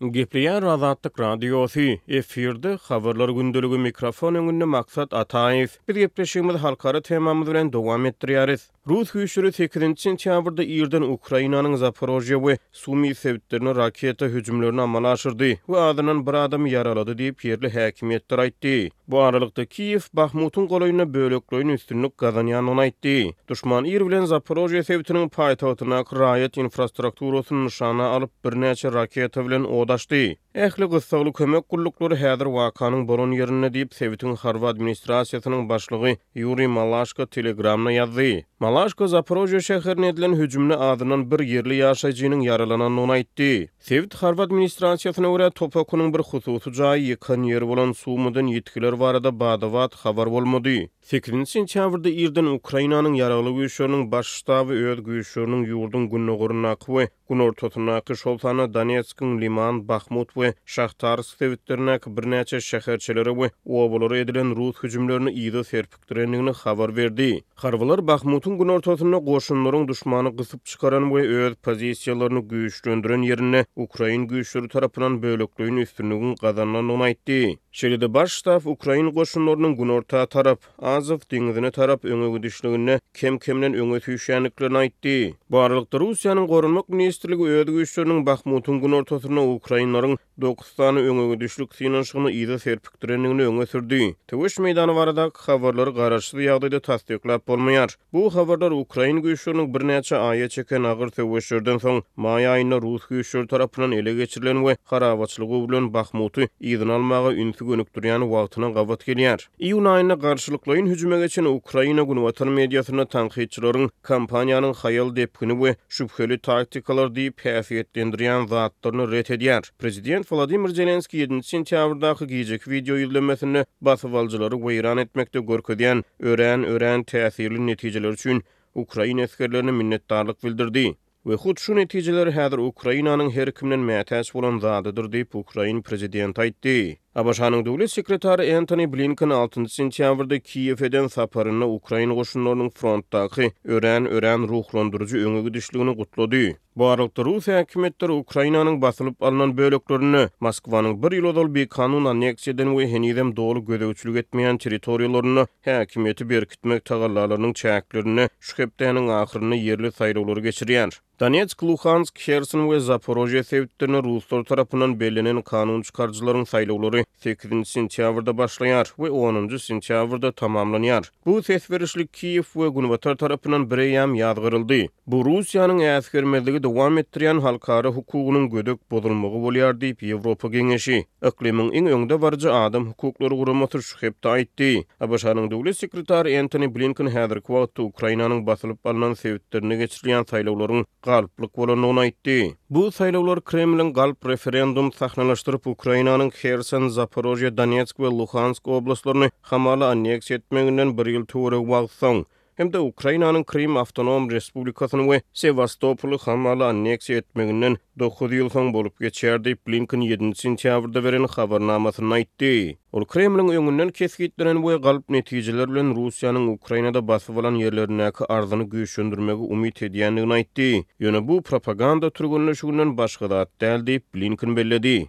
Gepleýär Azatlyk Radiosy, efirde, Habarlar gündeligi, mikrofon öňünde Maksat Ataýew. Biz gepleşigimizi halkara temamyz bilen dowam etdirýäris. Rus güýçleri sekizinji sentýabrda irden Ukrainanyň Zaporojýe we Sumy sebitlerine raketa hüjümlerini amala aşyrdy we azyndan bir adamy ýaralady diýip, ýerli häkimiýetler aýtdy. Bu aralykda, Kiýew Bahmutyň golaýynda bölekleýin üstünlik gazanýandygyny aýtdy. Duşman ir bilen Zaporojýe sebitiniň paýtagtyndaky raýat infrastrukturasyny nyşana alyp, birnäçe raketa bilen ot açdy. Ähli gyssagly kömek gulluklary häzir wakanyň bolan ýerinde diýip, sebitiň harby administrasiýasynyň başlygy Ýuriý Malaşko Telegramda ýazdy. Malaşko Zaporojýe şäherine edilen hüjümde azyndan bir ýerli ýaşaýjynyň ýaralanandygyny aýtdy. Sebit harby administrasiýasyna görä, top okunyň bir hususy jaýy ýykan ýeri bolan Sumadan ýitgiler barada bada-bat habar bolmady. Sekizinji sentýabrda irden Ukrainanyň Ýaragly Güýçleriniň Baş ştaby öz güýçleriniň ýurduň gündogaryndaky we günortasyndaky, şol sanda Donetskiň Liman, Bahmut we Şahtarsk sebitlerindäki birnäçe şäherçelere we obalara edilen rus hüjümlerini yza serpip, direndigini habar berdi. Harbylar Bahmutyň günortasynda goşunlaryň duşmany gysyp çykaran we öz pozisiýalaryny güýçlendiren ýerinde ukrain güýçleri tarapyndan bölekleýin üstünligiň gazanylandygyny aýtdy. Şeýle-de Baş ştab ukrain goşunlarynyň günorta tarap, Azow deňzine tarap öňe gidişliginde kem-kemden öňe süýşýändiklerini aýtdy. Bu aralykda Russiýanyň Goranmak ministrligi öz güýçleriniň Bahmutyň günortasynda ukrainleriň dokuz sany öňegidişlik synanyşygyny yza serpikdirendigini öňe sürdi. Söweş meýdany baradaky habarlary garaşsyz ýagdaýda tassyklap bolmaýar. Bu habarlar ukrain güýçleriniň birnäçe aýa çeken agyr söweşlerden soň, maý aýynda rus güýçleri tarapyndan ele geçirilen we harabaçylyga öwrülen Bahmuty yzyna almaga ünsi gönükdirýän wagtyna gabat gelýär. Iýun aýynda garşylyklaýyn hüjüme geçen Ukraina günbatar mediasynda tankytçylaryň, kompaniýanyň haýal depgini we şübheli taktikalar diýip häsiýetlendirýän zatlaryny ret edýär. Prezident Wladimir Zelenskiý ýedinji sentýabrdaky gijeki wideoýüzlenmesinde basybaljylary weýran etmekde görkezýän örän, örän täsirli netijeleri üçin ukrain esgerlerine minnetdarlyk bildirdi. We hut şu netijeler häzir Ukrainanyň her kimden mätäç bolan zadydyr diýip, ukrain prezidenti aýtdy. ABŞ-nyň döwlet sekretary Entoni Blinken altynjy sentýabrda Kiýewe eden saparynda ukrain goşunlarynyň frontdaky örän, örän ruhlandyryjy öňe gidişligini gutlady. Bu aralykda rus häkimiýetleri Ukrainanyň basylyp alnan böleklerinde Moskwanyň bir ýyl ozal bikanun anneksiýa eden we henizem doly gözegçilik etmeýän territoriýalarynda häkimiýeti berkitmek etmek tagallalarynyň çäklerinde şu hepdäniň ahyrynda ýerli saýlawlary geçirýär. Donetsk, Luhansk, Herson we Zaporojýe sebitlerinde ruslar tarapyndan bellenen kanun çykaryjylaryň saýlawlary sekizinji sentýabrda başlaýar we onunjy sentýabrda tamamlanýar. Bu ses berişlik Kiýew we Günbatar tarapyndan bireýýäm ýazgaryldy. Bu Russiýanyň äsgermezligi dowam etdirýän halkara hukugynyň gödek bozulmagy bolýar diýip, Ýewropa Geňeşi, Yklymyň iň öňde baryjy adam hukuklary guramasy şu hepde aýtdy. ABŞ-nyň döwlet sekretary Entoni Blinken häzirki wagtda Ukrainanyň basylyp alnan sebitlerinde geçirilýän saýlawlaryň galplyk bolandygyny aýtdy. Bu saýlawlar Kremliň galp referendum sahnalaşdyryp, Ukrainanyň Herson, Zaporožýe, Donetsk we Luhansk oblastlaryny hamala anneksiýa etmeginden bir ýyl töweregi wagt soň, hem-de Ukrainanyň Krym Awtonom Respublikasyny we Sewastopoly hamala anneksiýa etmeginden dokuz ýyl soň bolup geçer, diýip, Blinken ýedinji sentýabrda beren habarnamasynda aýtdy. Ol Kremliň öňünden kesgitlenen we galp netijeler bilen Russiýanyň Ukrainada basyp alan ýerlerindäki arzyny güýçlendirmegi umyt edýändigini aýtdy. Ýöne bu propaganda türgenleşiginden başga zat däl, diýip, Blinken belledi.